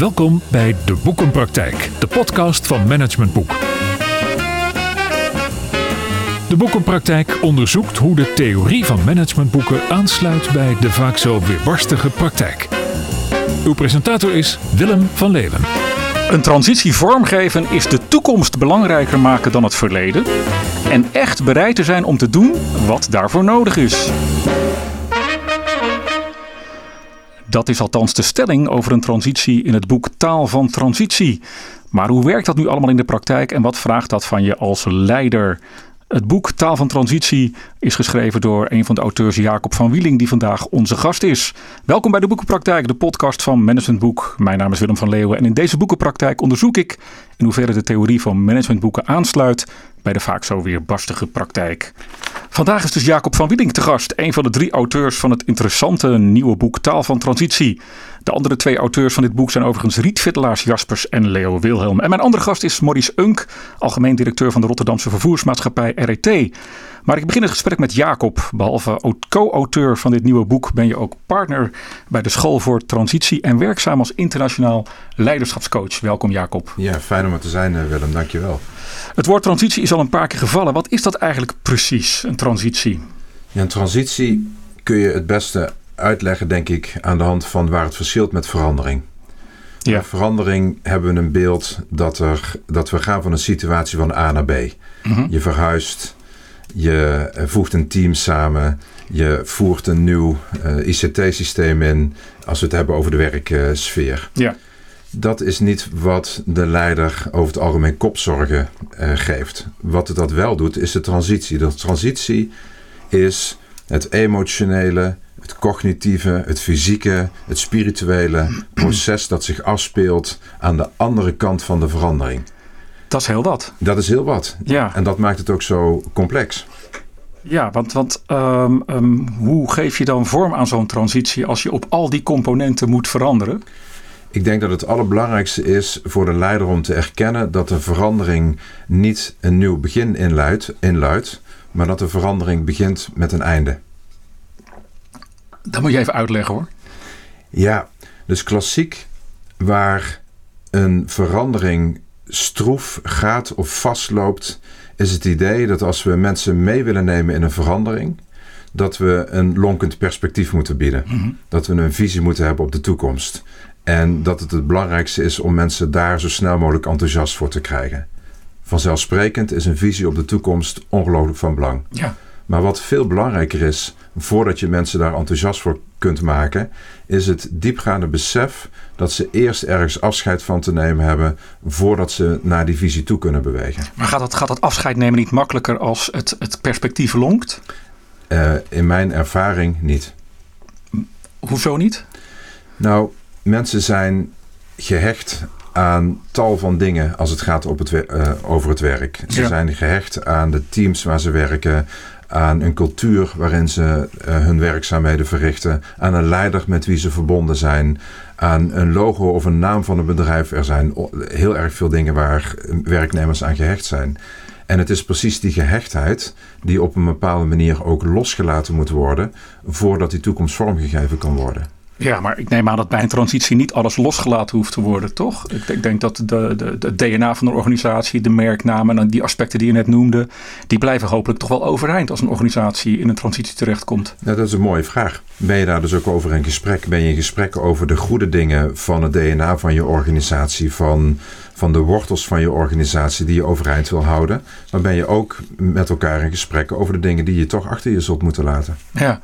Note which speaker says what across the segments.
Speaker 1: Welkom bij De Boekenpraktijk, de podcast van Management Boek. De Boekenpraktijk onderzoekt hoe de theorie van managementboeken aansluit bij de vaak zo weerbarstige praktijk. Uw presentator is Willem van Leeuwen.
Speaker 2: Een transitie vormgeven is de toekomst belangrijker maken dan het verleden. En echt bereid te zijn om te doen wat daarvoor nodig is. Dat is althans de stelling over een transitie in het boek Taal van Transitie. Maar hoe werkt dat nu allemaal in de praktijk en wat vraagt dat van je als leider? Het boek Taal van Transitie is geschreven door een van de auteurs Jacob van Wieling, die vandaag onze gast is. Welkom bij de Boekenpraktijk, de podcast van Managementboek. Mijn naam is Willem van Leeuwen en in deze Boekenpraktijk onderzoek ik in hoeverre de theorie van managementboeken aansluit bij de vaak zo weer barstige praktijk. Vandaag is dus Jacob van Wieling te gast, een van de drie auteurs van het interessante nieuwe boek Taal van Transitie. De andere twee auteurs van dit boek zijn overigens Riet Vittelaars Jaspers en Leo Wilhelm. En mijn andere gast is Maurice Unk, algemeen directeur van de Rotterdamse vervoersmaatschappij RET. Maar ik begin het gesprek met Jacob. Behalve co-auteur van dit nieuwe boek ben je ook partner bij de School voor Transitie en werkzaam als internationaal leiderschapscoach. Welkom Jacob.
Speaker 3: Ja, fijn om er te zijn eh, Willem, dankjewel.
Speaker 2: Het woord transitie is al een paar keer gevallen. Wat is dat eigenlijk precies, een transitie?
Speaker 3: Ja, een transitie kun je het beste uitleggen, denk ik, aan de hand van waar het verschilt met verandering. Ja. Verandering hebben we een beeld dat, er, dat we gaan van een situatie van A naar B. Mhm. Je verhuist, je voegt een team samen, je voert een nieuw uh, ICT-systeem in, als we het hebben over de werksfeer. ja. Dat is niet wat de leider over het algemeen kopzorgen uh, geeft. Wat het dat wel doet, is de transitie. De transitie is het emotionele, het cognitieve, het fysieke, het spirituele proces dat zich afspeelt aan de andere kant van de verandering.
Speaker 2: Dat is heel wat.
Speaker 3: Dat is heel wat. Ja. En dat maakt het ook zo complex.
Speaker 2: Ja, want, want ehm, ehm, hoe geef je dan vorm aan zo'n transitie als je op al die componenten moet veranderen?
Speaker 3: Ik denk dat het allerbelangrijkste is voor de leider om te erkennen dat de verandering niet een nieuw begin inluidt, inluidt maar dat de verandering begint met een einde.
Speaker 2: Dat moet je even uitleggen hoor.
Speaker 3: Ja, dus klassiek waar een verandering stroef gaat of vastloopt, is het idee dat als we mensen mee willen nemen in een verandering, dat we een lonkend perspectief moeten bieden. Mhm. Dat we een visie moeten hebben op de toekomst. En dat het het belangrijkste is om mensen daar zo snel mogelijk enthousiast voor te krijgen. Vanzelfsprekend is een visie op de toekomst ongelooflijk van belang. Ja. Maar wat veel belangrijker is, voordat je mensen daar enthousiast voor kunt maken, is het diepgaande besef dat ze eerst ergens afscheid van te nemen hebben voordat ze naar die visie toe kunnen bewegen.
Speaker 2: Maar gaat dat, gaat dat afscheid nemen niet makkelijker als het, het perspectief lonkt?
Speaker 3: Uh, in mijn ervaring niet.
Speaker 2: Hoezo niet?
Speaker 3: Nou, mensen zijn gehecht aan tal van dingen als het gaat op het, uh, over het werk. Ze zijn gehecht aan de teams waar ze werken, aan een cultuur waarin ze uh, hun werkzaamheden verrichten, aan een leider met wie ze verbonden zijn, aan een logo of een naam van een bedrijf. Er zijn heel erg veel dingen waar werknemers aan gehecht zijn. En het is precies die gehechtheid die op een bepaalde manier ook losgelaten moet worden voordat die toekomst vormgegeven kan worden.
Speaker 2: Ja, maar ik neem aan dat bij een transitie niet alles losgelaten hoeft te worden, toch? Ik, ik denk dat de, de, de, DNA van de organisatie, de merknamen en die aspecten die je net noemde, die blijven hopelijk toch wel overeind als een organisatie in een transitie terechtkomt.
Speaker 3: Ja, dat is een mooie vraag. Ben je daar dus ook over in gesprek? Ben je in gesprek over de goede dingen van het DNA van je organisatie, van van de wortels van je organisatie die je overeind wil houden. Maar ben je ook met elkaar in gesprek over de dingen die je toch achter je zult moeten laten.
Speaker 2: Ja,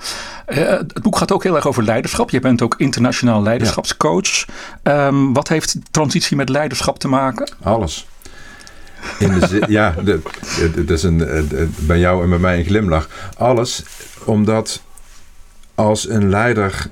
Speaker 2: eh, het boek gaat ook heel erg over leiderschap. Je bent ook internationaal leiderschapscoach. Um, wat heeft transitie met leiderschap te maken?
Speaker 3: Alles. In de ja, dat is een, bij jou en bij mij een glimlach. Alles omdat als een leider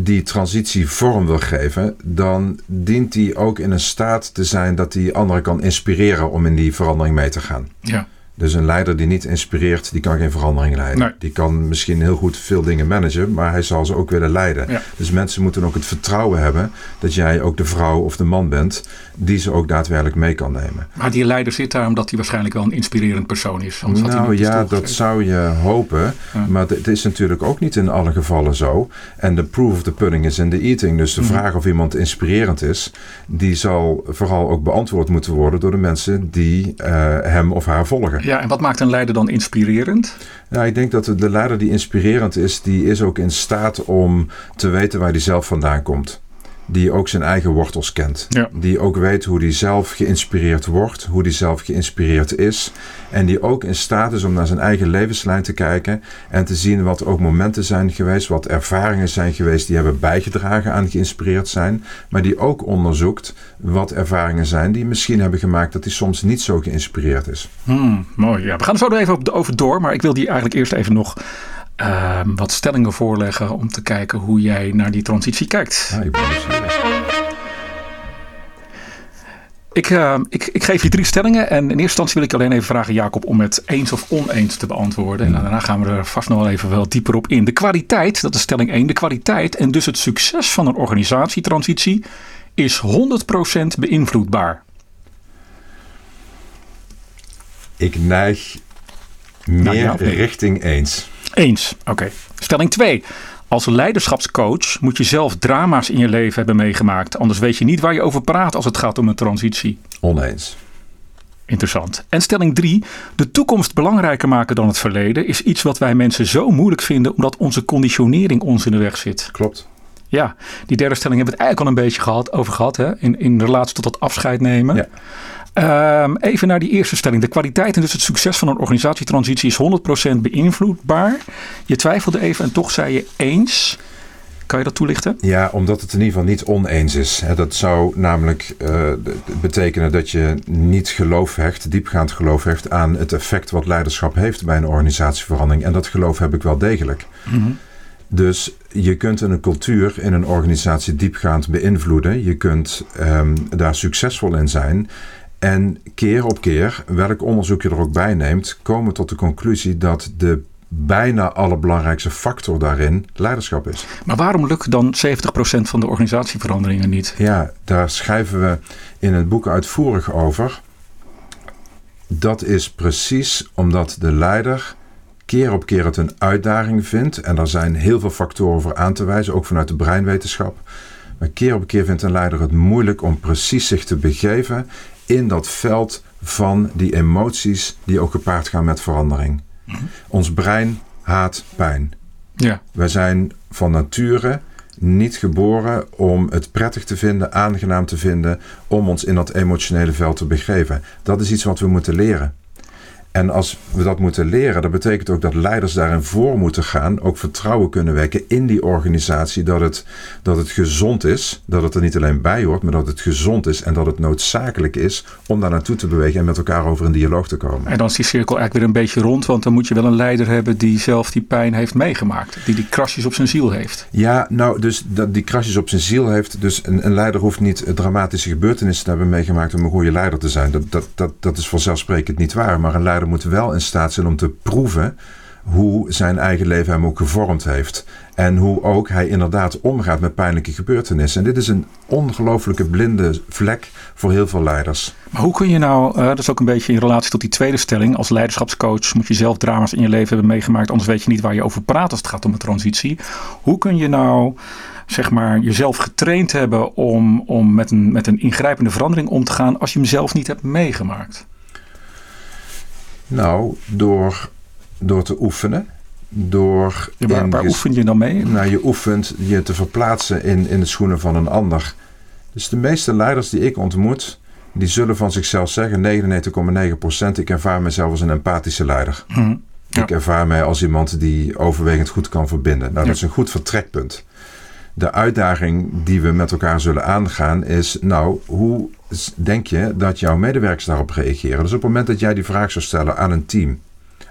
Speaker 3: die transitie vorm wil geven, dan dient hij ook in een staat te zijn dat hij anderen kan inspireren om in die verandering mee te gaan. Ja. Dus een leider die niet inspireert, die kan geen verandering leiden. Die kan misschien heel goed veel dingen managen, maar hij zal ze ook willen leiden. Dus mensen moeten ook het vertrouwen hebben dat jij ook de vrouw of de man bent die ze ook daadwerkelijk mee kan nemen.
Speaker 2: Maar die leider zit daar omdat hij waarschijnlijk wel een inspirerend persoon is.
Speaker 3: Nou ja, dat zou je hopen. Maar het is natuurlijk ook niet in alle gevallen zo. En de proof of the pudding is in the eating. Dus de mhm. vraag of iemand inspirerend is, die zal vooral ook beantwoord moeten worden door de mensen die uh, hem of haar volgen.
Speaker 2: Ja, en wat maakt een leider dan inspirerend?
Speaker 3: Nou, ik denk dat de leider die inspirerend is, die is ook in staat om te weten waar hij zelf vandaan komt die ook zijn eigen wortels kent. Die ook weet hoe hij zelf geïnspireerd wordt, hoe hij zelf geïnspireerd is. En die ook in staat is om naar zijn eigen levenslijn te kijken en te zien wat ook momenten zijn geweest, wat ervaringen zijn geweest die hebben bijgedragen aan geïnspireerd zijn. Maar die ook onderzoekt wat ervaringen zijn die misschien hebben gemaakt dat hij soms niet zo geïnspireerd is.
Speaker 2: Hmm, mooi. Ja, we gaan er zo even over door, maar ik wil die eigenlijk eerst even nog Ehm, wat stellingen voorleggen om te kijken hoe jij naar die transitie kijkt. Ja, ik ben ik, uh, ik, ik, geef je drie stellingen en in eerste instantie wil ik alleen even vragen, Jacob, om het eens of oneens te beantwoorden. En daarna gaan we er vast nog wel even wel dieper op in. De kwaliteit, dat is stelling 1, de kwaliteit en dus het succes van een organisatietransitie is 100% beïnvloedbaar.
Speaker 3: Ik neig meer nou richting eens.
Speaker 2: Eens, oké. Stelling 2. Als leiderschapscoach moet je zelf drama's in je leven hebben meegemaakt. Anders weet je niet waar je over praat als het gaat om een transitie.
Speaker 3: Oneens.
Speaker 2: Interessant. En stelling 3. De toekomst belangrijker maken dan het verleden is iets wat wij mensen zo moeilijk vinden omdat onze conditionering ons in de weg zit.
Speaker 3: Klopt.
Speaker 2: Ja, die derde stelling hebben we het eigenlijk al een beetje gehad, over gehad. Hè? In, in relatie tot het afscheid nemen. Ja. Ehm, even naar die eerste stelling. De kwaliteit en dus het succes van een organisatietransitie is 100% beïnvloedbaar. Je twijfelde even en toch zei je eens. Kan je dat toelichten?
Speaker 3: Ja, omdat het in ieder geval niet oneens is. Dat zou namelijk uh, betekenen dat je niet geloof hecht, diepgaand geloof hecht aan het effect wat leiderschap heeft bij een organisatieverandering. En dat geloof heb ik wel degelijk. Mhm. Dus je kunt een cultuur in een organisatie diepgaand beïnvloeden. Je kunt um, daar succesvol in zijn. En keer op keer, welk onderzoek je er ook bij neemt, komen we tot de conclusie dat de bijna allerbelangrijkste factor daarin leiderschap is.
Speaker 2: Maar waarom lukt dan 70% van de organisatieveranderingen niet?
Speaker 3: Ja, daar schrijven we in het boek uitvoerig over. Dat is precies omdat de leider keer op keer het een uitdaging vindt. En er zijn heel veel factoren voor aan te wijzen, ook vanuit de breinwetenschap. Maar keer op keer vindt een leider het moeilijk om precies zich te begeven in dat veld van die emoties die ook gepaard gaan met verandering. Mhm. Ons brein haat pijn. Ja. Wij zijn van nature niet geboren om het prettig te vinden, aangenaam te vinden, om ons in dat emotionele veld te begeven. Dat is iets wat we moeten leren. En als we dat moeten leren, dat betekent ook dat leiders daarin voor moeten gaan, ook vertrouwen kunnen wekken in die organisatie, dat het, dat het gezond is, dat het er niet alleen bij hoort, maar dat het gezond is en dat het noodzakelijk is om daar naartoe te bewegen en met elkaar over een dialoog te komen.
Speaker 2: En dan is die cirkel eigenlijk weer een beetje rond, want dan moet je wel een leider hebben die zelf die pijn heeft meegemaakt, die die krasjes op zijn ziel heeft.
Speaker 3: Ja, nou, dus dat die krasjes op zijn ziel heeft, dus een, een leider hoeft niet dramatische gebeurtenissen te hebben meegemaakt om een goede leider te zijn. Dat, dat, dat, dat is vanzelfsprekend niet waar, maar een leider moet wel in staat zijn om te proeven hoe zijn eigen leven hem ook gevormd heeft. En hoe ook hij inderdaad omgaat met pijnlijke gebeurtenissen. En dit is een ongelooflijke blinde vlek voor heel veel leiders.
Speaker 2: Maar hoe kun je nou, uh, dat is ook een beetje in relatie tot die tweede stelling, als leiderschapscoach moet je zelf drama's in je leven hebben meegemaakt, anders weet je niet waar je over praat als het gaat om een transitie. Hoe kun je nou zeg maar, jezelf getraind hebben om, om met, een, met een ingrijpende verandering om te gaan als je hem zelf niet hebt meegemaakt?
Speaker 3: Nou, door, door te oefenen. Door
Speaker 2: waar, waar oefen je dan mee?
Speaker 3: Nou, je oefent je te verplaatsen in, in de schoenen van een ander. Dus de meeste leiders die ik ontmoet, die zullen van zichzelf zeggen, 99,9%, ik ervaar mezelf als een empathische leider. Mhm, ik ervaar mij als iemand die overwegend goed kan verbinden. Nou, dat is een goed vertrekpunt. De uitdaging die we met elkaar zullen aangaan is, nou, hoe denk je dat jouw medewerkers daarop reageren? Dus op het moment dat jij die vraag zou stellen aan een team,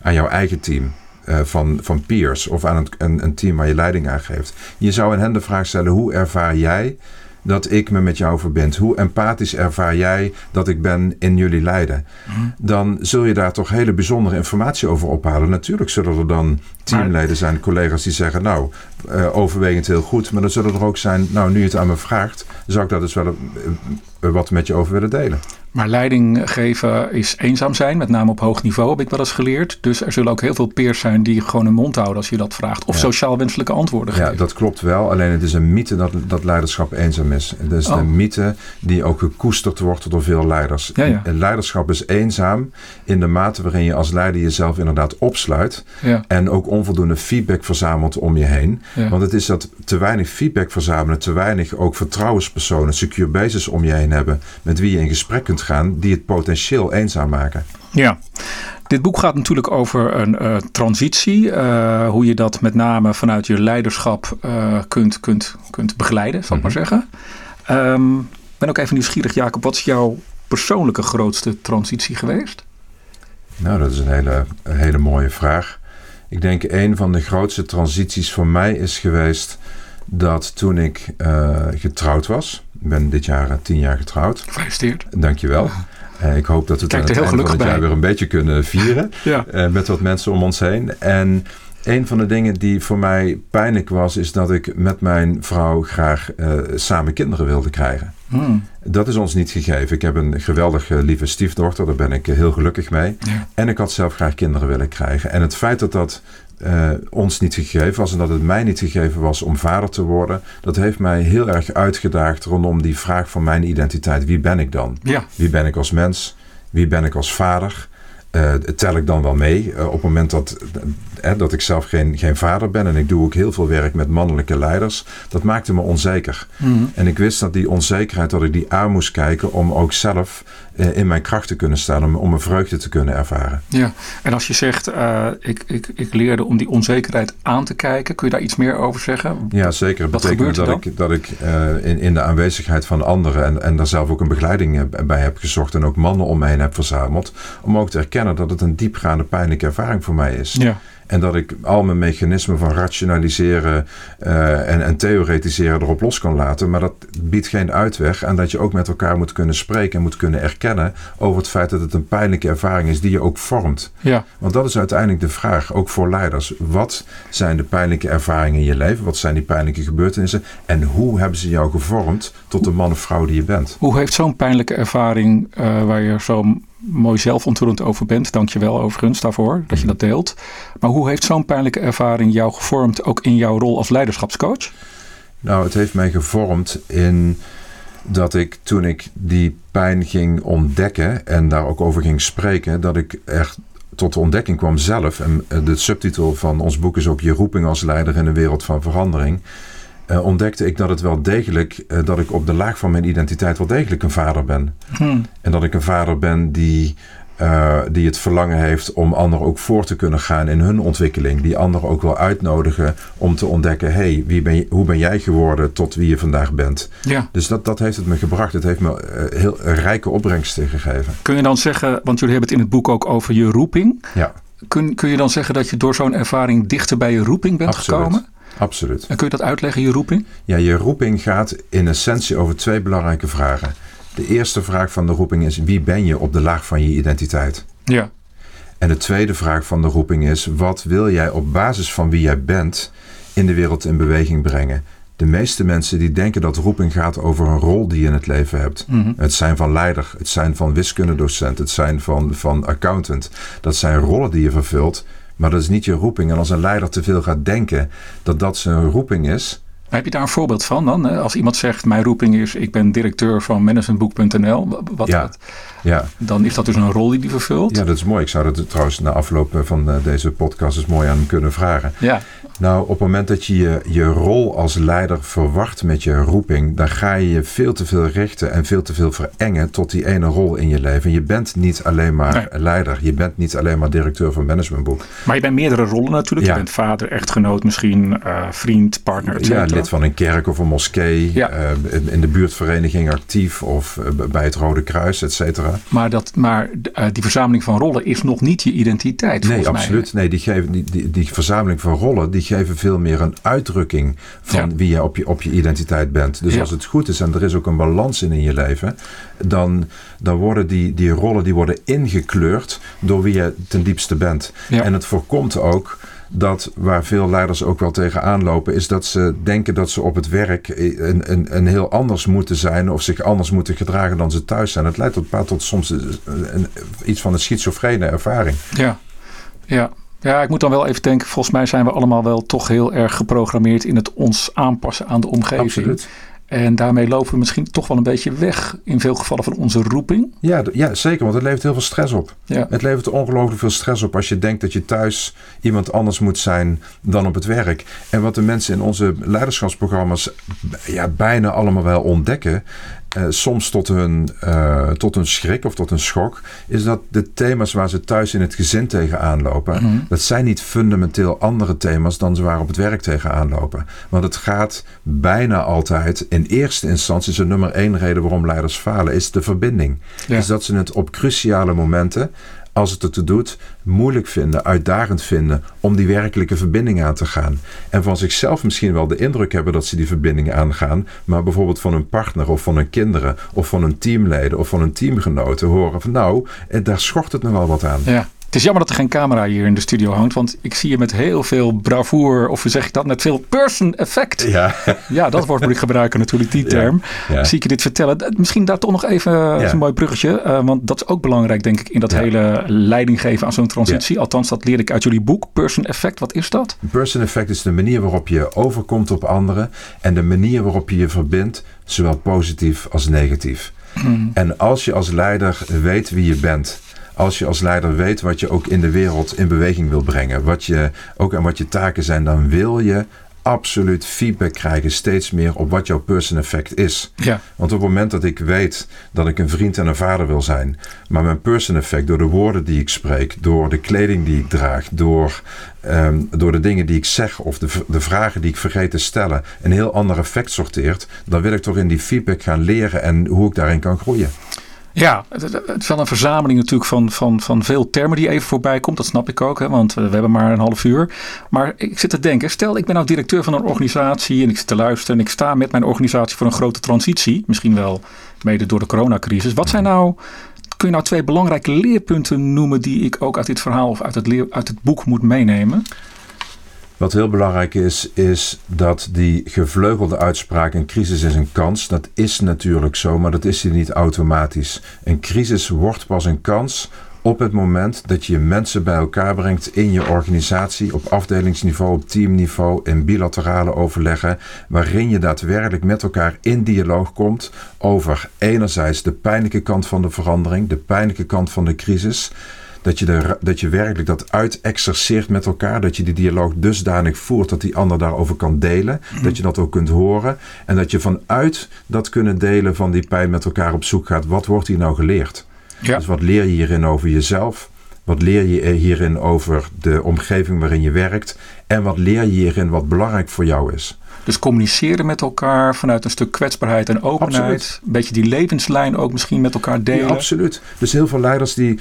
Speaker 3: aan jouw eigen team, uh, van, van peers of aan een, een, een, team waar je leiding aan geeft. Je zou aan hen de vraag stellen: hoe ervaar jij dat ik me met jou verbind? Hoe empathisch ervaar jij dat ik ben in jullie lijden? Mhm. Dan zul je daar toch hele bijzondere informatie over ophalen. Natuurlijk zullen er dan teamleden zijn, collega's die zeggen, nou, uh, overwegend heel goed. Maar dan zullen er ook zijn, nou, nu je het aan me vraagt, zou ik daar dus wel uh, wat met je over willen delen.
Speaker 2: Maar leiding geven is eenzaam zijn, met name op hoog niveau, heb ik wel eens geleerd. Dus er zullen ook heel veel peers zijn die gewoon hun mond houden als je dat vraagt. Of sociaal wenselijke antwoorden geven.
Speaker 3: Ja, dat klopt wel. Alleen het is een mythe dat, dat leiderschap eenzaam is. Het is oh. een mythe die ook gekoesterd wordt door veel leiders. Ja, ja. Leiderschap is eenzaam in de mate waarin je als leider jezelf inderdaad opsluit. En ook onvoldoende feedback verzamelt om je heen. Want het is dat te weinig feedback verzamelen, te weinig ook vertrouwenspersonen, secure basis om je heen hebben. Met wie je in gesprek kunt gaan die het potentieel eenzaam maken.
Speaker 2: Ja, dit boek gaat natuurlijk over een uh, transitie. Uh, hoe je dat met name vanuit je leiderschap uh, kunt, kunt, kunt begeleiden, zal ik maar mhm. zeggen. Um, ik ben ook even nieuwsgierig, Jacob. Wat is jouw persoonlijke grootste transitie geweest?
Speaker 3: Nou, dat is een hele, een hele mooie vraag. Ik denk een van de grootste transities voor mij is geweest dat toen ik getrouwd was, ik ben dit jaar eh, tien jaar getrouwd.
Speaker 2: Gefeliciteerd.
Speaker 3: Dankjewel. Uh, ik hoop dat we het aan het einde van het jaar weer een beetje kunnen vieren. ja. uh, met wat mensen om ons heen. En een van de dingen die voor mij pijnlijk was, is dat ik met mijn vrouw graag uh, samen kinderen wilde krijgen. Hmm. Dat is ons niet gegeven. Ik heb een geweldig lieve stiefdochter, daar ben ik heel gelukkig mee. Ja. En ik had zelf graag kinderen willen krijgen. En het feit dat dat uh, ons niet gegeven was en dat het mij niet gegeven was om vader te worden, dat heeft mij heel erg uitgedaagd rondom die vraag van mijn identiteit. Wie ben ik dan? Ja. Wie ben ik als mens? Wie ben ik als vader? Uh, tel ik dan wel mee uh, op het moment dat, dat ik zelf geen, geen vader ben en ik doe ook heel veel werk met mannelijke leiders. Dat maakte me onzeker. Mm En ik wist dat die onzekerheid, dat ik die aan moest kijken om ook zelf in mijn kracht te kunnen staan, om, om een vreugde te kunnen ervaren.
Speaker 2: Ja, en als je zegt, ik, ik, ik leerde om die onzekerheid aan te kijken, kun je daar iets meer over zeggen?
Speaker 3: Ja, zeker. Het betekent dat ik, dat ik in, in de aanwezigheid van anderen en, en daar zelf ook een begeleiding bij heb gezocht en ook mannen om me heen heb verzameld, om ook te erkennen dat het een diepgaande pijnlijke ervaring voor mij is. Ja. En dat ik al mijn mechanismen van rationaliseren uh, en, en, theoretiseren erop los kan laten. Maar dat biedt geen uitweg. En dat je ook met elkaar moet kunnen spreken en moet kunnen erkennen over het feit dat het een pijnlijke ervaring is die je ook vormt. Ja. Want dat is uiteindelijk de vraag, ook voor leiders. Wat zijn de pijnlijke ervaringen in je leven? Wat zijn die pijnlijke gebeurtenissen? En hoe hebben ze jou gevormd tot de man of vrouw die je bent?
Speaker 2: Hoe heeft zo'n pijnlijke ervaring uh, waar je zo mooi zelfontwillend over bent. Dank je wel overigens daarvoor dat je dat deelt. Maar hoe heeft zo'n pijnlijke ervaring jou gevormd, ook in jouw rol als leiderschapscoach?
Speaker 3: Nou, het heeft mij gevormd in dat ik toen ik die pijn ging ontdekken en daar ook over ging spreken, dat ik echt tot de ontdekking kwam zelf. En de subtitel van ons boek is ook Je roeping als leider in een wereld van verandering uh, ontdekte ik dat het wel degelijk, uh, dat ik op de laag van mijn identiteit wel degelijk een vader ben. Hmm. En dat ik een vader ben die, uh, die het verlangen heeft om anderen ook voor te kunnen gaan in hun ontwikkeling. Die anderen ook wil uitnodigen om te ontdekken, hey, wie ben je, hoe ben jij geworden tot wie je vandaag bent. Ja. Dus dat, dat heeft het me gebracht. Het heeft me heel rijke opbrengsten gegeven.
Speaker 2: Kun je dan zeggen, want jullie hebben het in het boek ook over je roeping. Ja. Kun, kun je dan zeggen dat je door zo'n ervaring dichter bij je roeping bent Absoluut. gekomen?
Speaker 3: Absoluut.
Speaker 2: En kun je dat uitleggen, je roeping?
Speaker 3: Ja, je roeping gaat in essentie over twee belangrijke vragen. De eerste vraag van de roeping is: wie ben je op de laag van je identiteit? Ja. En de tweede vraag van de roeping is: wat wil jij op basis van wie jij bent in de wereld in beweging brengen? De meeste mensen die denken dat roeping gaat over een rol die je in het leven hebt. Mhm. Het zijn van leider, het zijn van wiskundedocent, het zijn van, van accountant. Dat zijn rollen die je vervult maar dat is niet je roeping. En als een leider te veel gaat denken dat dat zijn roeping is.
Speaker 2: Heb je daar een voorbeeld van dan? Als iemand zegt, mijn roeping is, ik ben directeur van managementboek.nl. Wat, ja. Ja. Dan is dat dus een rol die hij vervult.
Speaker 3: Ja, dat is mooi. Ik zou dat trouwens na afloop van eh, deze podcast eens mooi aan hem kunnen vragen. Ja. Nou, op het moment dat je, je je rol als leider verwacht met je roeping, dan ga je je veel te veel richten en veel te veel verengen tot die ene rol in je leven. Je bent niet alleen maar leider, je bent niet alleen maar directeur van managementboek.
Speaker 2: Maar je bent meerdere rollen natuurlijk. Je bent vader, echtgenoot, misschien uh, vriend, partner, etc.
Speaker 3: Ja, lid van een kerk of een moskee, ja. uh, in, de buurtvereniging actief of uh, bij het Rode Kruis, et cetera.
Speaker 2: Maar, dat, maar die verzameling van rollen is nog niet je identiteit.
Speaker 3: Nee, absoluut.
Speaker 2: Mij.
Speaker 3: Nee, die, geven, die, die, die verzameling van rollen die geven veel meer een uitdrukking van wie je op, je op je identiteit bent. Dus als het goed is en er is ook een balans in in je leven, dan, dan worden die, die rollen die worden ingekleurd door wie je ten diepste bent. En het voorkomt ook dat waar veel leiders ook wel tegenaan lopen, is dat ze denken dat ze op het werk een, een, een heel anders moeten zijn of zich anders moeten gedragen dan ze thuis zijn. Het leidt tot, tot soms een, iets van een schizofrene ervaring.
Speaker 2: Ja, ja. Ja, ik moet dan wel even denken, volgens mij zijn we allemaal wel toch heel erg geprogrammeerd in het ons aanpassen aan de omgeving.
Speaker 3: Absoluut.
Speaker 2: En daarmee lopen we misschien toch wel een beetje weg in veel gevallen van onze roeping.
Speaker 3: Ja, ja zeker, want het levert heel veel stress op. Ja. Het levert ongelooflijk veel stress op als je denkt dat je thuis iemand anders moet zijn dan op het werk. En wat de mensen in onze leiderschapsprogramma's ja, bijna allemaal wel ontdekken, eh, soms tot hun, uh, tot hun schrik of tot een schok, is dat de thema's waar ze thuis in het gezin tegenaan lopen, mhm. dat zijn niet fundamenteel andere thema's dan ze waar op het werk tegenaan lopen. Want het gaat bijna altijd, in eerste instantie, is de nummer één reden waarom leiders falen, is de verbinding. Is dat ze het op cruciale momenten als het ertoe doet, moeilijk vinden, uitdagend vinden om die werkelijke verbinding aan te gaan. En van zichzelf misschien wel de indruk hebben dat ze die verbinding aangaan, maar bijvoorbeeld van hun partner of van hun kinderen of van hun teamleden of van hun teamgenoten horen van nou, eh, daar schort het nog wel wat aan.
Speaker 2: Ja. Het is jammer dat er geen camera hier in de studio hangt, want ik zie je met heel veel bravoer, of hoe zeg ik dat, met veel person effect. Ja, ja dat woord moet ik gebruiken natuurlijk, die term. Zie ik je dit vertellen. Misschien daar toch nog even een mooi bruggetje, uh, want dat is ook belangrijk denk ik in dat hele leiding geven aan zo'n transitie. Althans, dat leer ik uit jullie boek, person effect. Wat is dat?
Speaker 3: Person effect is de manier waarop je overkomt op anderen en de manier waarop je je verbindt, zowel positief als negatief. Hmm. En als je als leider weet wie je bent, als je als leider weet wat je ook in de wereld in beweging wil brengen, wat je ook en wat je taken zijn, dan wil je absoluut feedback krijgen, steeds meer op wat jouw person effect is. Ja. Want op het moment dat ik weet dat ik een vriend en een vader wil zijn, maar mijn person effect door de woorden die ik spreek, door de kleding die ik draag, door, ehm, door de dingen die ik zeg of de, de vragen die ik vergeet te stellen, een heel ander effect sorteert, dan wil ik toch in die feedback gaan leren en hoe ik daarin kan groeien.
Speaker 2: Ja, het, is wel een verzameling natuurlijk van, van, van veel termen die even voorbij komt. Dat snap ik ook, hè, want we hebben maar een half uur. Maar ik zit te denken, stel ik ben nou directeur van een organisatie en ik zit te luisteren en ik sta met mijn organisatie voor een grote transitie. Misschien wel mede door de coronacrisis. Wat zijn nou, kun je nou twee belangrijke leerpunten noemen die ik ook uit dit verhaal of uit het, leer, uit het boek moet meenemen?
Speaker 3: Wat heel belangrijk is, is dat die gevleugelde uitspraak: een crisis is een kans. Dat is natuurlijk zo, maar dat is hier niet automatisch. Een crisis wordt pas een kans op het moment dat je mensen bij elkaar brengt in je organisatie, op afdelingsniveau, op teamniveau, in bilaterale overleggen, waarin je daadwerkelijk met elkaar in dialoog komt over enerzijds de pijnlijke kant van de verandering, de pijnlijke kant van de crisis dat je, de, dat je werkelijk dat uitexerceert met elkaar. Dat je die dialoog dusdanig voert dat die ander daarover kan delen. Mhm. Dat je dat ook kunt horen. En dat je vanuit dat kunnen delen van die pijn met elkaar op zoek gaat. Wat wordt hier nou geleerd? Ja. Dus wat leer je hierin over jezelf? Wat leer je hierin over de omgeving waarin je werkt? En wat leer je hierin wat belangrijk voor jou is?
Speaker 2: Dus communiceren met elkaar vanuit een stuk kwetsbaarheid en openheid. Een beetje die levenslijn ook misschien met elkaar delen.
Speaker 3: Ja, absoluut. Dus heel veel leiders die.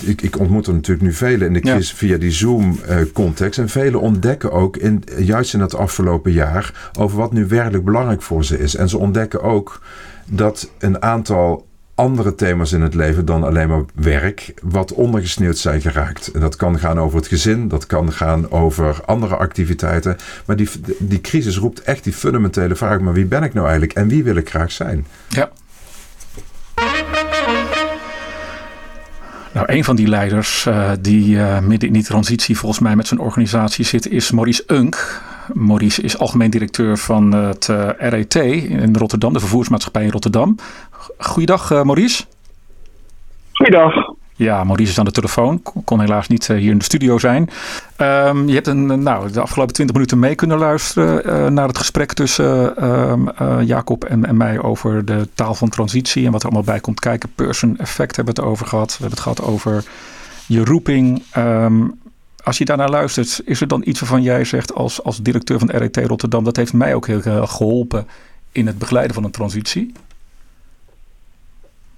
Speaker 3: Ik, ik ontmoet er natuurlijk nu velen in de crisis via die Zoom-context. en velen ontdekken ook, in, juist in het afgelopen jaar, over wat nu werkelijk belangrijk voor ze is. En ze ontdekken ook dat een aantal andere thema's in het leven dan alleen maar werk, wat ondergesneeuwd zijn geraakt. En dat kan gaan over het gezin, dat kan gaan over andere activiteiten. Maar die, die crisis roept echt die fundamentele vraag: maar wie ben ik nou eigenlijk en wie wil ik graag zijn?
Speaker 2: Ja. Nou, een van die leiders uh, die uh, midden in die transitie volgens mij met zijn organisatie zit, is Maurice Unk. Maurice is algemeen directeur van het eh, RET in Rotterdam, de vervoersmaatschappij in Rotterdam. Goeiedag Maurice.
Speaker 4: Goeiedag.
Speaker 2: Ja, Maurice is aan de telefoon. Kon helaas niet hier in de studio zijn. Um, je hebt een, nou, de afgelopen twintig minuten mee kunnen luisteren uh, naar het gesprek tussen uh, Jacob en, en, mij over de taal van transitie en wat er allemaal bij komt kijken. Person effect hebben we het over gehad. We hebben het gehad over je roeping. Um, als je daarnaar luistert, is er dan iets waarvan jij zegt als, als directeur van RET Rotterdam, dat heeft mij ook heel geholpen in het begeleiden van een transitie?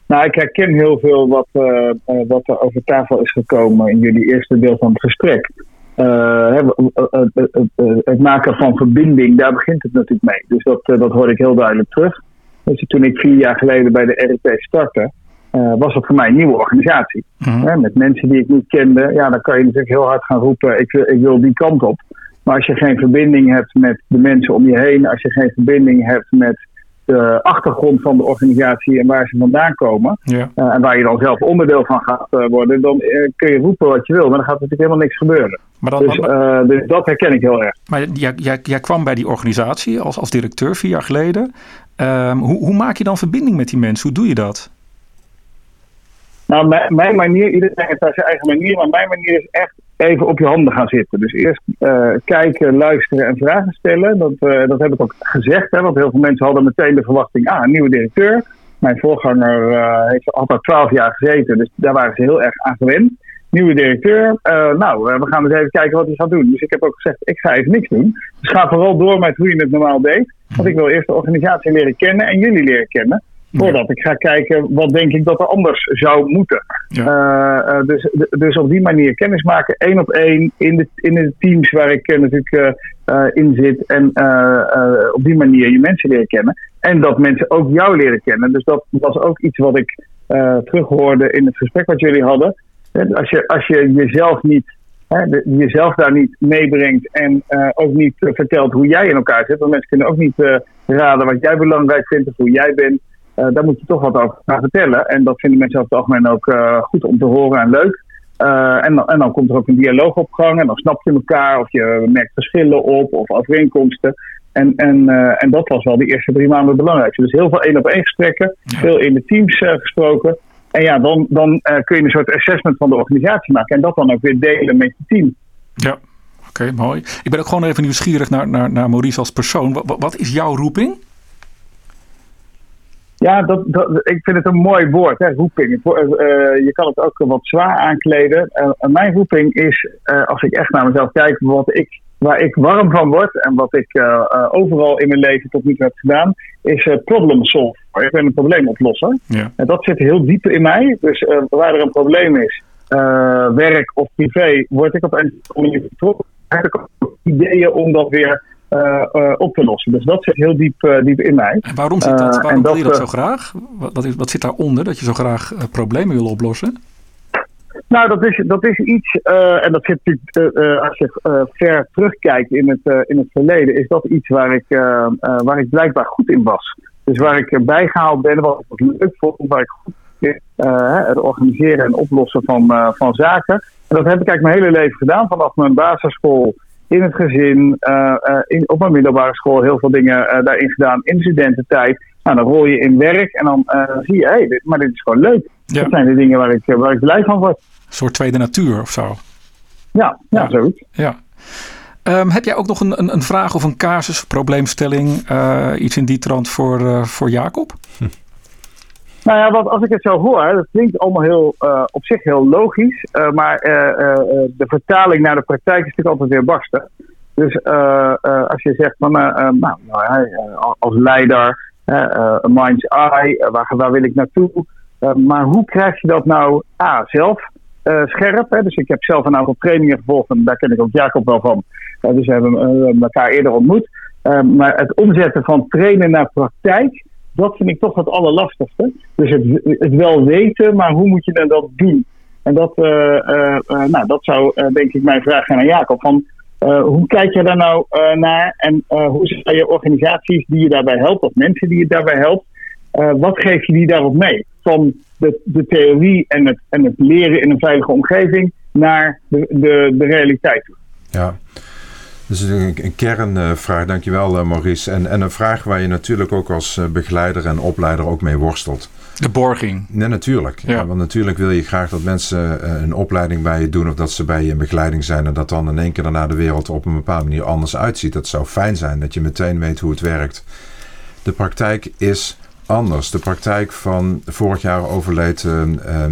Speaker 4: Nou, ik herken heel veel wat, wat er over tafel is gekomen in jullie eerste deel van het gesprek. het maken van verbinding, daar begint het natuurlijk mee. Dus dat, dat hoorde ik heel duidelijk terug. Dus toen ik vier jaar geleden bij de RP startte, was dat voor mij een nieuwe organisatie. Mhm. met mensen die ik niet kende, ja, dan kan je natuurlijk heel hard gaan roepen: ik wil, ik wil die kant op. Maar als je geen verbinding hebt met de mensen om je heen, als je geen verbinding hebt met de achtergrond van de organisatie en waar ze vandaan komen, ja. Eh, en waar je dan zelf onderdeel van gaat uh, worden, dan uh, kun je roepen wat je wil, maar dan gaat natuurlijk helemaal niks gebeuren. Maar dan, dus, dus, dat herken ik heel erg.
Speaker 2: Maar jij, jij, jij kwam bij die organisatie als, als directeur vier jaar geleden. Ehm, hoe, hoe maak je dan verbinding met die mensen? Hoe doe je dat?
Speaker 4: Nou, mijn, mijn manier, iedereen heeft daar zijn eigen manier, maar mijn manier is echt even op je handen gaan zitten. Dus eerst uh, kijken, luisteren en vragen stellen. Dat, uh, dat heb ik ook gezegd, hè, want heel veel mensen hadden meteen de verwachting: ah, nieuwe directeur. Mijn voorganger uh, heeft al twaalf jaar gezeten, dus daar waren ze heel erg aan gewend. Nieuwe directeur, nou, we gaan eens even kijken wat hij gaat doen. Dus ik heb ook gezegd: ik ga even niks doen. Dus ga vooral door met hoe je het normaal deed. Want ik wil eerst de organisatie leren kennen en jullie leren kennen. Voordat ik ga kijken wat denk ik dat er anders zou moeten. Ja. Uh, dus, dus op die manier kennis maken, één op één, in de, in de teams waar ik uh, natuurlijk uh, in zit. En op die manier je mensen leren kennen. En dat mensen ook jou leren kennen. Dus dat was ook iets wat ik terughoorde in het gesprek wat jullie hadden. Als je, als je jezelf niet Hè, jezelf daar niet meebrengt en ook niet vertelt hoe jij in elkaar zit. Want mensen kunnen ook niet raden wat jij belangrijk vindt of hoe jij bent. Uh, daar moet je toch wat over gaan vertellen. En dat vinden mensen over het algemeen ook uh, goed om te horen en leuk. Uh, en, en, dan komt er ook een dialoog op gang. En dan snap je elkaar of je merkt verschillen op of overeenkomsten. En, en, en dat was wel de eerste drie maanden het belangrijkste. Dus heel veel één op één gesprekken, veel in de teams gesproken. En ja, dan, dan kun je een soort assessment van de organisatie maken. En dat dan ook weer delen met je team.
Speaker 2: Ja, oké, mooi. Ik ben ook gewoon even nieuwsgierig naar, naar, naar Maurice als persoon. Wat, wat is jouw roeping?
Speaker 4: Ja, dat, dat, ik vind het een mooi woord, hè, roeping. Uh, je kan het ook wat zwaar aankleden. Uh, mijn roeping is, als ik echt naar mezelf kijk, wat ik, waar ik warm van word en wat ik overal in mijn leven tot nu toe heb gedaan, is problem solven. Ik ben een probleemoplosser. Ja. En dat zit heel diep in mij. Dus waar er een probleem is, werk of privé, word ik op een manier betrokken. Heb ik ook ideeën om dat weer op te lossen. Dus dat zit heel diep, uh, diep in mij.
Speaker 2: En waarom zit dat? Waarom wil je dat zo graag? Wat, wat zit daaronder dat je zo graag problemen wil oplossen?
Speaker 4: Nou, dat is, dat is iets, en dat zit natuurlijk, als je ver terugkijkt in het, in het verleden, is dat iets waar ik, waar ik blijkbaar goed in was. Dus waar ik bijgehaald ben, wat ik leuk vond, waar ik goed in het organiseren en oplossen van, van zaken. En dat heb ik eigenlijk mijn hele leven gedaan, vanaf mijn basisschool in het gezin, uh, in, op mijn middelbare school heel veel dingen uh, daarin gedaan. In de studententijd. Nou, dan rol je in werk en dan zie je, hé, hey, maar dit is gewoon leuk. Dat zijn de dingen waar ik, waar ik blij van word. Een
Speaker 2: soort tweede natuur of zo.
Speaker 4: Ja, ja, ja. zoiets.
Speaker 2: Ja. Um, heb jij ook nog een, een, een, vraag of een casus, probleemstelling, iets in die trant voor, voor Jacob? Hm.
Speaker 4: Nou ja, wat, als ik het zo hoor, dat klinkt allemaal heel, uh, op zich heel logisch. Uh, maar uh, de vertaling naar de praktijk is natuurlijk altijd weer barsten. Dus als je zegt van, nou, nou als leider, een mind's eye, waar, waar wil ik naartoe? maar hoe krijg je dat nou A, zelf scherp? Hè? Dus ik heb zelf een aantal trainingen gevolgd en daar ken ik ook Jacob wel van. dus we hebben elkaar eerder ontmoet. maar het omzetten van trainen naar praktijk dat vind ik toch het allerlastigste. Dus het, het wel weten, maar hoe moet je dan dat doen? En dat, uh, uh, nou, dat zou denk ik mijn vraag zijn aan Jacob. Van, hoe kijk je daar nou naar en hoe zijn je organisaties die je daarbij helpt, of mensen die je daarbij helpt, wat geef je die daarop mee? Van de, de theorie en het, en het leren in een veilige omgeving naar de, de, de realiteit.
Speaker 3: Ja, dus een, een kernvraag, dankjewel eh, Maurice. En, en een vraag waar je natuurlijk ook als eh, begeleider en opleider ook mee worstelt.
Speaker 2: De borging.
Speaker 3: Nee, natuurlijk. Ja. want natuurlijk wil je graag dat mensen eh, een opleiding bij je doen of dat ze bij je in begeleiding zijn en dat dan in één keer daarna de wereld op een bepaalde manier anders uitziet. Dat zou fijn zijn dat je meteen weet hoe het werkt. De praktijk is anders. De praktijk van vorig jaar overleed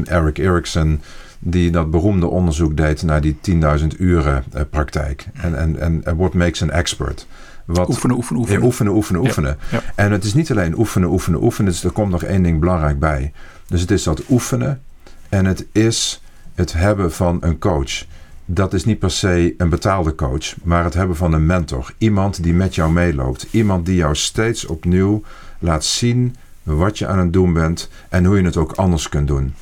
Speaker 3: Eric Erickson die dat beroemde onderzoek deed naar die 10.000 uren uh, praktijk. En, en, en what makes an expert?
Speaker 2: Wat, oefenen, oefenen, oefenen.
Speaker 3: oefenen, oefenen, oefenen. En het is niet alleen oefenen, oefenen, oefenen. Dus er komt nog één ding belangrijk bij. Dus het is dat oefenen en het is het hebben van een coach dat is niet per se een betaalde coach, maar het hebben van een mentor. Iemand die met jou meeloopt. Iemand die jou steeds opnieuw laat zien wat je aan het doen bent en hoe je het ook anders kunt doen.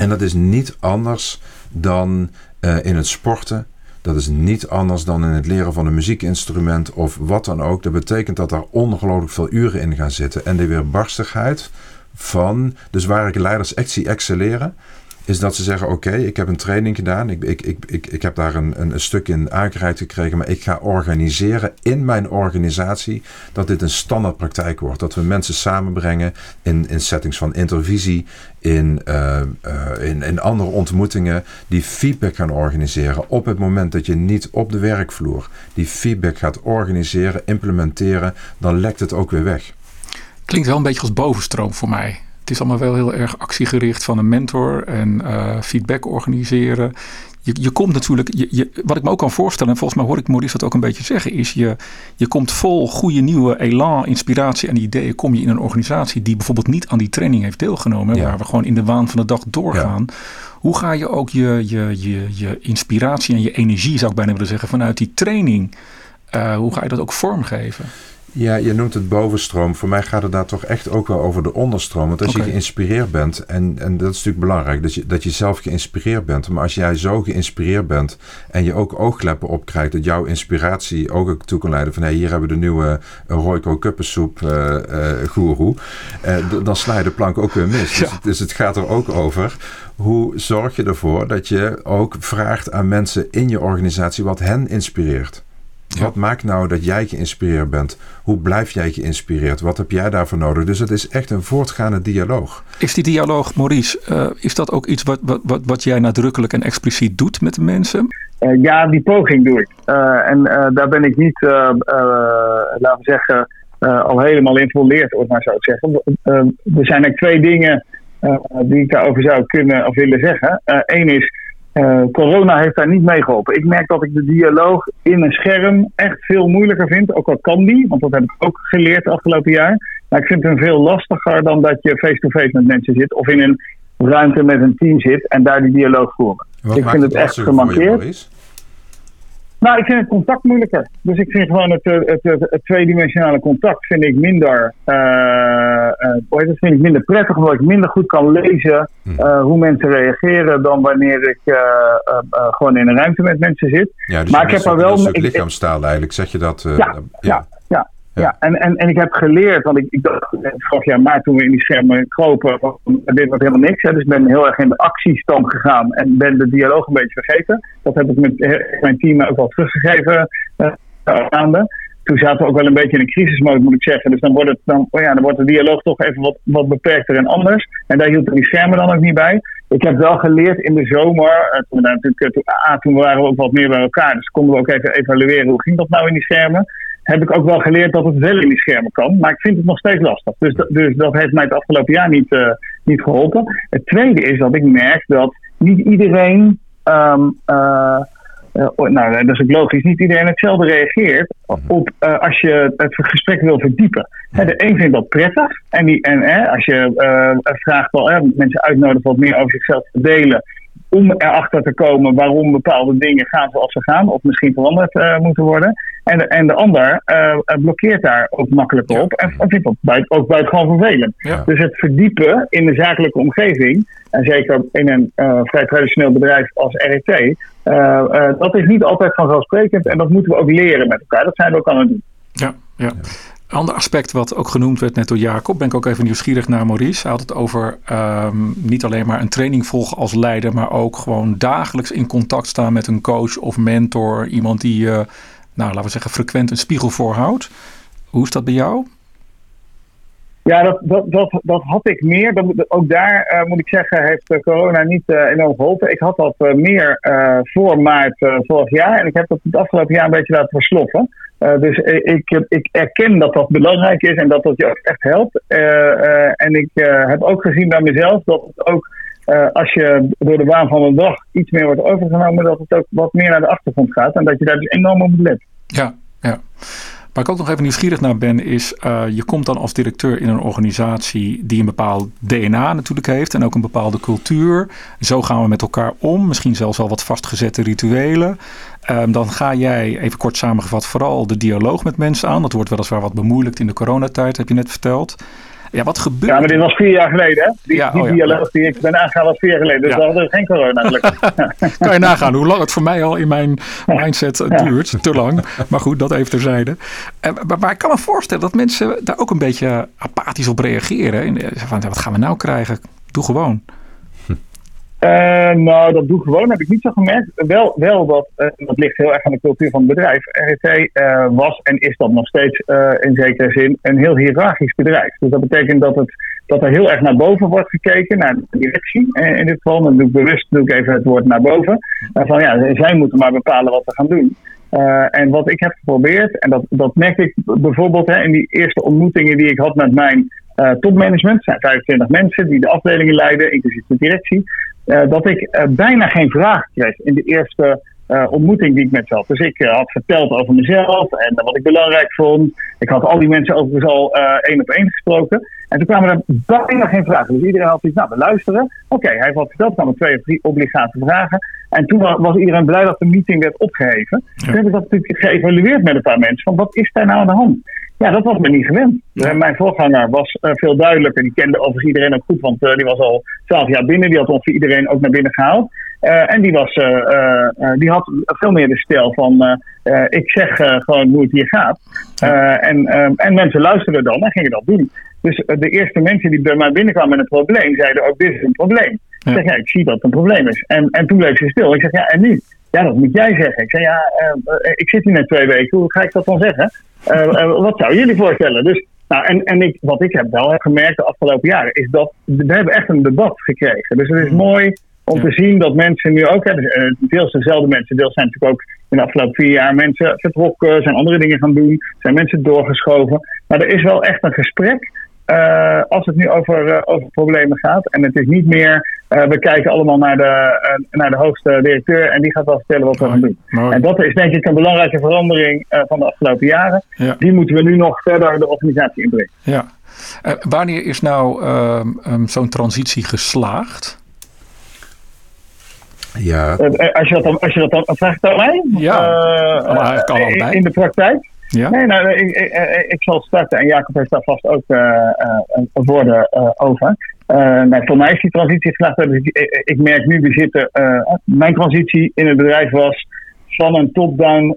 Speaker 3: En dat is niet anders dan uh, in het sporten. Dat is niet anders dan in het leren van een muziekinstrument of wat dan ook. Dat betekent dat daar ongelooflijk veel uren in gaan zitten. En de weerbarstigheid van, dus waar ik leiders echt zie excelleren, is dat ze zeggen: Oké, ik heb een training gedaan. Ik, ik, ik, ik, ik heb daar een, een, stuk in aangereikt gekregen. Maar ik ga organiseren in mijn organisatie dat dit een standaardpraktijk wordt. Dat we mensen samenbrengen in, in settings van intervisie, in, uh, uh, in, in andere ontmoetingen. Die feedback gaan organiseren op het moment dat je niet op de werkvloer die feedback gaat organiseren, implementeren. Dan lekt het ook weer weg.
Speaker 2: Klinkt wel een beetje als bovenstroom voor mij. Het is allemaal wel heel erg actiegericht van een mentor en uh, feedback organiseren. Je, je komt natuurlijk, je, je, wat ik me ook kan voorstellen, en volgens mij hoor ik Maurice dat ook een beetje zeggen, is je, je komt vol goede nieuwe elan, inspiratie en ideeën. Kom je in een organisatie die bijvoorbeeld niet aan die training heeft deelgenomen, waar we gewoon in de waan van de dag doorgaan. Hoe ga je ook je, je, je, je inspiratie en je energie, zou ik bijna willen zeggen, vanuit die training, uh, hoe ga je dat ook vormgeven?
Speaker 3: Ja, je noemt het bovenstroom. Voor mij gaat het daar toch echt ook wel over de onderstroom. Want als je geïnspireerd bent, en, en dat is natuurlijk belangrijk, dat je, dat je zelf geïnspireerd bent. Maar als jij zo geïnspireerd bent en je ook oogkleppen opkrijgt, dat jouw inspiratie ook toe kan leiden van hé, hey, hier hebben we de nieuwe Royco kuppensoep uh, uh, goeroe. Uh, dan sla je de plank ook weer mis. Dus, dus het gaat er ook over hoe zorg je ervoor dat je ook vraagt aan mensen in je organisatie wat hen inspireert. Wat maakt nou dat jij geïnspireerd bent? Hoe blijf jij geïnspireerd? Wat heb jij daarvoor nodig? Dus het is echt een voortgaande dialoog.
Speaker 2: Is die dialoog, Maurice, uh, is dat ook iets wat, wat, wat, jij nadrukkelijk en expliciet doet met de mensen?
Speaker 4: Uh, ja, die poging doe ik. Uh, en daar ben ik niet, laten we zeggen, al helemaal in volleerd, of maar zo te zeggen. er zijn er twee dingen die ik daarover zou kunnen of willen zeggen. Eén is uh, corona heeft daar niet mee geholpen. Ik merk dat ik de dialoog in een scherm echt veel moeilijker vind. Ook al kan die, want dat heb ik ook geleerd afgelopen jaar. Maar ik vind hem veel lastiger dan dat je face-to-face met mensen zit of in een ruimte met een team zit en daar die dialoog voeren. ik vind het echt gemankeerd. Nou, ik vind het contact moeilijker. Dus ik vind gewoon het, het, het, het tweedimensionale contact vind ik minder, uh, uh, dat vind ik minder prettig, omdat ik minder goed kan lezen uh, hoe mensen reageren dan wanneer ik gewoon in een ruimte met mensen zit.
Speaker 3: Ja, dus maar ik heb er wel. Een lichaamstaal eigenlijk, zeg je dat?
Speaker 4: ja, ja, ja. Ja, en, en, en ik heb geleerd, want ik, ik dacht vorig jaar maart toen we in die schermen kropen, dit wordt helemaal niks. Hè, dus ik ben heel erg in de actiestand gegaan en ben de dialoog een beetje vergeten. Dat heb ik met mijn team ook wel teruggegeven uh, maanden. Toen zaten we ook wel een beetje in een crisismode, moet ik zeggen. Dus dan wordt, het, dan, oh ja, dan wordt de dialoog toch even wat, wat beperkter en anders. En daar hielden die schermen dan ook niet bij. Ik heb wel geleerd in de zomer, toen, natuurlijk, toen, toen waren we ook wat meer bij elkaar. Dus konden we ook even evalueren hoe ging dat nou in die schermen heb ik ook wel geleerd dat het wel in die schermen kan. Maar ik vind het nog steeds lastig. Dus, dus dat heeft mij het afgelopen jaar niet, uh, niet geholpen. Het tweede is dat ik merk dat niet iedereen. Um, uh, uh, nou, dat is ook logisch. Niet iedereen hetzelfde reageert mhm. op als je het gesprek wil verdiepen. de een vindt dat prettig. En, die, en als je vraagt wel, mensen uitnodigen wat meer over zichzelf te delen om erachter te komen waarom bepaalde dingen gaan zoals ze gaan, of misschien veranderd moeten worden. En, en de ander uh, blokkeert daar ook makkelijk op en, dat buiten, ook buitengewoon vervelend. Dus het verdiepen in de zakelijke omgeving, en zeker in een uh, vrij traditioneel bedrijf als RET, dat is niet altijd vanzelfsprekend en dat moeten we ook leren met elkaar. Dat zijn we ook aan het doen.
Speaker 2: Ja, ja ander aspect wat ook genoemd werd net door Jacob, ben ik ook even nieuwsgierig naar Maurice. Hij had het over um, niet alleen maar een training volgen als leider, maar ook gewoon dagelijks in contact staan met een coach of mentor. Iemand die je, nou laten we zeggen, frequent een spiegel voorhoudt. Hoe is dat bij jou?
Speaker 4: Ja, dat, dat, dat, dat had ik meer. Dat, ook daar uh, moet ik zeggen, heeft uh, corona niet uh, enorm geholpen. Ik had dat meer voor maart vorig jaar. En ik heb dat het afgelopen jaar een beetje laten versloffen. dus ik, ik erken dat dat belangrijk is en dat dat je ook echt helpt. en ik heb ook gezien bij mezelf dat het ook, als je door de waan van de dag iets meer wordt overgenomen, dat het ook wat meer naar de achtergrond gaat. En dat je daar dus enorm op moet letten.
Speaker 2: Ja, ja. Waar ik ook nog even nieuwsgierig naar ben, is uh, je komt dan als directeur in een organisatie die een bepaald DNA natuurlijk heeft en ook een bepaalde cultuur. Zo gaan we met elkaar om, misschien zelfs al wat vastgezette rituelen. Um, dan ga jij, even kort samengevat, vooral de dialoog met mensen aan. Dat wordt weliswaar wat bemoeilijkt in de coronatijd, heb je net verteld. Ja, wat gebeurt
Speaker 4: Ja, maar dit was vier jaar geleden, hè? Die, ja, die oh dialoog die ik ben aangegaan was vier jaar geleden. Dus we hadden geen corona
Speaker 2: kan je nagaan hoe lang het voor mij al in mijn mindset duurt. Te lang. Maar goed, dat even terzijde. Maar, maar ik kan me voorstellen dat mensen daar ook een beetje apathisch op reageren. Van, wat gaan we nou krijgen? Doe gewoon.
Speaker 4: Uh, nou, dat doe ik gewoon, heb ik niet zo gemerkt. Wel, wel dat, uh, dat ligt heel erg aan de cultuur van het bedrijf. RET uh, was en is dat nog steeds in zekere zin een heel hiërarchisch bedrijf. Dus dat betekent dat, het, dat er heel erg naar boven wordt gekeken, naar de directie in dit geval. Dan doe ik bewust doe ik even het woord naar boven. van ja, zij moeten maar bepalen wat we gaan doen. en wat ik heb geprobeerd, en dat, dat merkte ik bijvoorbeeld hè, in die eerste ontmoetingen die ik had met mijn topmanagement. Zijn 25 mensen die de afdelingen leiden, inclusief de directie. Eh, dat ik uh, bijna geen vraag kreeg in de eerste uh, ontmoeting die ik met ze had. Dus ik had verteld over mezelf en wat ik belangrijk vond. Ik had al die mensen overigens al één op één gesproken. En toen kwamen er bijna geen vragen. Dus iedereen had iets, nou, we luisteren. Oké, hij heeft wat verteld, kwamen twee of drie obligate vragen. En toen was iedereen blij dat de meeting werd opgeheven. Toen heb ik dat natuurlijk geëvalueerd met een paar mensen. Van wat is daar nou aan de hand? Ja, dat was me niet gewend. Ja. Mijn voorganger was uh, veel duidelijker. Die kende overigens iedereen ook goed, want uh, die was al twaalf jaar binnen. Die had ongeveer iedereen ook naar binnen gehaald. Uh, en die, was, die had veel meer de stijl van: ik zeg gewoon hoe het hier gaat. en, en mensen luisterden dan en gingen dat doen. Dus de eerste mensen die bij mij binnenkwamen met een probleem, zeiden ook: Dit is een probleem. Ja. Ik zeg: Ja, ik zie dat het een probleem is. En, en toen bleef ze stil. Ik zeg: Ja, en nu? Ja, dat moet jij zeggen. Ik zei: Ja, ik zit hier net twee weken. Hoe ga ik dat dan zeggen? Wat zouden jullie voorstellen? Dus, nou, en, en ik, wat ik heb wel heb gemerkt de afgelopen jaren, is dat we hebben echt een debat gekregen. Dus het is mooi om te zien dat mensen nu ook, dus, deels dezelfde mensen, deels zijn natuurlijk ook in de afgelopen vier jaar mensen vertrokken, zijn andere dingen gaan doen, zijn mensen doorgeschoven. Maar er is wel echt een gesprek uh, als het nu over, uh, over problemen gaat. En het is niet meer, uh, we kijken allemaal naar de, naar de hoogste directeur en die gaat wel vertellen wat we gaan doen. Mooi. En dat is denk ik een belangrijke verandering van de afgelopen jaren. Ja. Die moeten we nu nog verder de organisatie inbrengen.
Speaker 2: Ja. wanneer is nou um, zo'n transitie geslaagd?
Speaker 3: Ja.
Speaker 4: als, je dat dan, als je dat dan vraagt aan mij?
Speaker 2: Ja, kan allebei.
Speaker 4: In de praktijk? Ja? Nee, nou, ik, ik, ik, zal starten en Jacob heeft daar vast ook uh, woorden uh, over. nou, voor mij is die transitie geslaagd. Dus ik, ik, merk nu, we zitten. mijn transitie in het bedrijf was van een top-down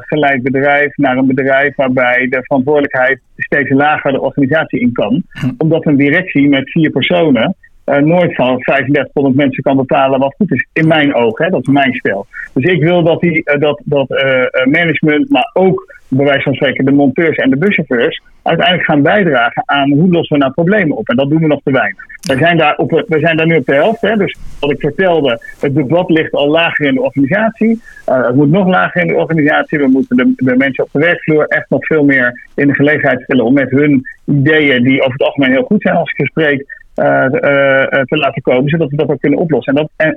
Speaker 4: geleid bedrijf naar een bedrijf waarbij de verantwoordelijkheid steeds lager de organisatie in kan. Hm. Omdat een directie met vier personen uh, nooit van 3500 mensen kan bepalen wat goed is. In mijn ogen, hè, dat is mijn spel. Dus ik wil dat, die, uh, dat, dat uh, management, maar ook bij wijze van spreken de monteurs en de buschauffeurs, uiteindelijk gaan bijdragen aan hoe lossen we nou problemen op. En dat doen we nog te weinig. We zijn daar, op, we zijn daar nu op de helft. Hè, dus wat ik vertelde, het debat ligt al lager in de organisatie. het moet nog lager in de organisatie. We moeten de, de mensen op de werkvloer echt nog veel meer in de gelegenheid stellen om met hun ideeën, die over het algemeen heel goed zijn als ik ze spreek, te laten komen, zodat we dat ook kunnen oplossen. En dat,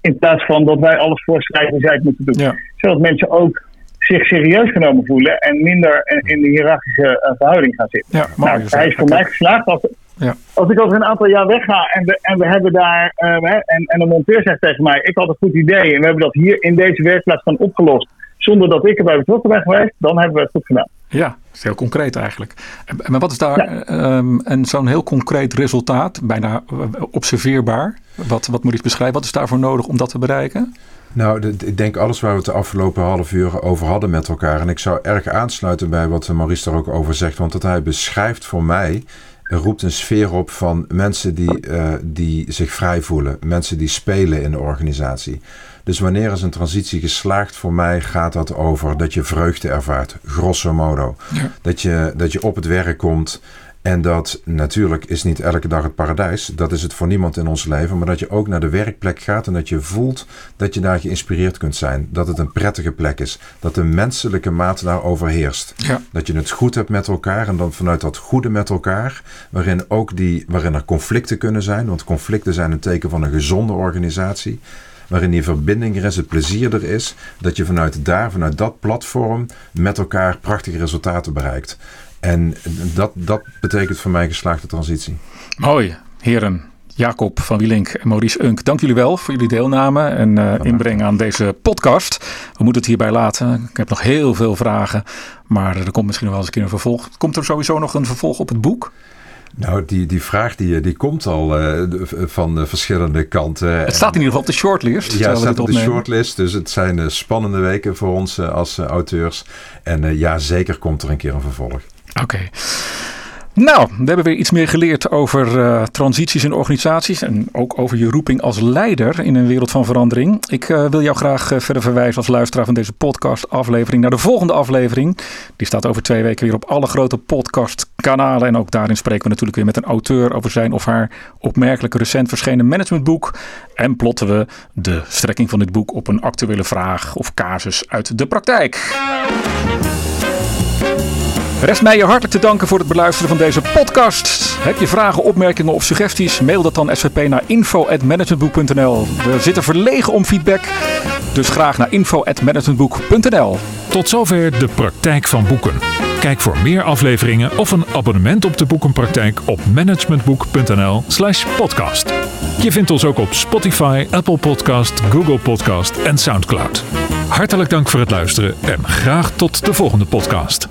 Speaker 4: in plaats van dat wij alles voorschrijven zij het moeten doen. Zodat mensen ook zich serieus genomen voelen en minder in de hiërarchische verhouding gaan zitten. Ja, nou, hij is voor mij geslaagd. Als, ja. als ik over een aantal jaar wegga en we, en we hebben daar, en, en een monteur zegt tegen mij, ik had een goed idee en we hebben dat hier in deze werkplaats van opgelost, zonder dat ik erbij betrokken ben geweest, dan hebben we het goed gedaan.
Speaker 2: Ja, is heel concreet eigenlijk. Maar wat is daar ja. um, zo'n heel concreet resultaat, bijna eh, observeerbaar? Wat, wat moet ik beschrijven? Wat is daarvoor nodig om dat te bereiken?
Speaker 3: Nou, ik denk alles waar we het de afgelopen half uur over hadden met elkaar. En ik zou erg aansluiten bij wat Maurice daar ook over zegt. Want dat hij beschrijft voor mij roept een sfeer op van mensen die, uh, die zich vrij voelen. Mensen die spelen in de organisatie. Dus wanneer is een transitie geslaagd voor mij, gaat dat over dat je vreugde ervaart, grosso modo. Dat, je, dat je op het werk komt en dat natuurlijk is niet elke dag het paradijs. Dat is het voor niemand in ons leven. Maar dat je ook naar de werkplek gaat en dat je voelt dat je daar geïnspireerd kunt zijn. Dat het een prettige plek is. Dat de menselijke maat daar overheerst. Ja. Dat je het goed hebt met elkaar en dan vanuit dat goede met elkaar. Waarin, ook die, waarin er conflicten kunnen zijn. Want conflicten zijn een teken van een gezonde organisatie waarin die verbinding er is, het plezier er is, dat je vanuit daar, vanuit dat platform, met elkaar prachtige resultaten bereikt. En dat, dat betekent voor mij geslaagde transitie.
Speaker 2: Mooi, heren. Jacob van Wielink en Maurice Unk, dank jullie wel voor jullie deelname en uh, inbreng aan deze podcast. We moeten het hierbij laten. Ik heb nog heel veel vragen, maar er komt misschien nog wel eens een keer een vervolg. Komt er sowieso nog een vervolg op het boek?
Speaker 3: Nou, die, die vraag die, die komt al uh, van uh, verschillende kanten.
Speaker 2: Het staat in ieder geval op de shortlist.
Speaker 3: Ja, het staat op de shortlist. Dus het zijn spannende weken voor ons als auteurs. En ja, zeker komt er een keer een vervolg.
Speaker 2: Oké. Nou, we hebben weer iets meer geleerd over uh, transities in organisaties en ook over je roeping als leider in een wereld van verandering. Ik uh, wil jou graag uh, verder verwijzen als luisteraar van deze podcast aflevering naar de volgende aflevering. Die staat over twee weken weer op alle grote podcastkanalen en ook daarin spreken we natuurlijk weer met een auteur over zijn of haar opmerkelijk recent verschenen managementboek en plotten we de strekking van dit boek op een actuele vraag of casus uit de praktijk. Rest mij je hartelijk te danken voor het beluisteren van deze podcast. Heb je vragen, opmerkingen of suggesties? Mail dat dan SVP naar info.managementboek.nl. We zitten verlegen om feedback, dus graag naar info.managementboek.nl.
Speaker 1: Tot zover de praktijk van boeken. Kijk voor meer afleveringen of een abonnement op de boekenpraktijk op managementboek.nl/slash podcast. Je vindt ons ook op Spotify, Apple Podcast, Google Podcast en Soundcloud. Hartelijk dank voor het luisteren en graag tot de volgende podcast.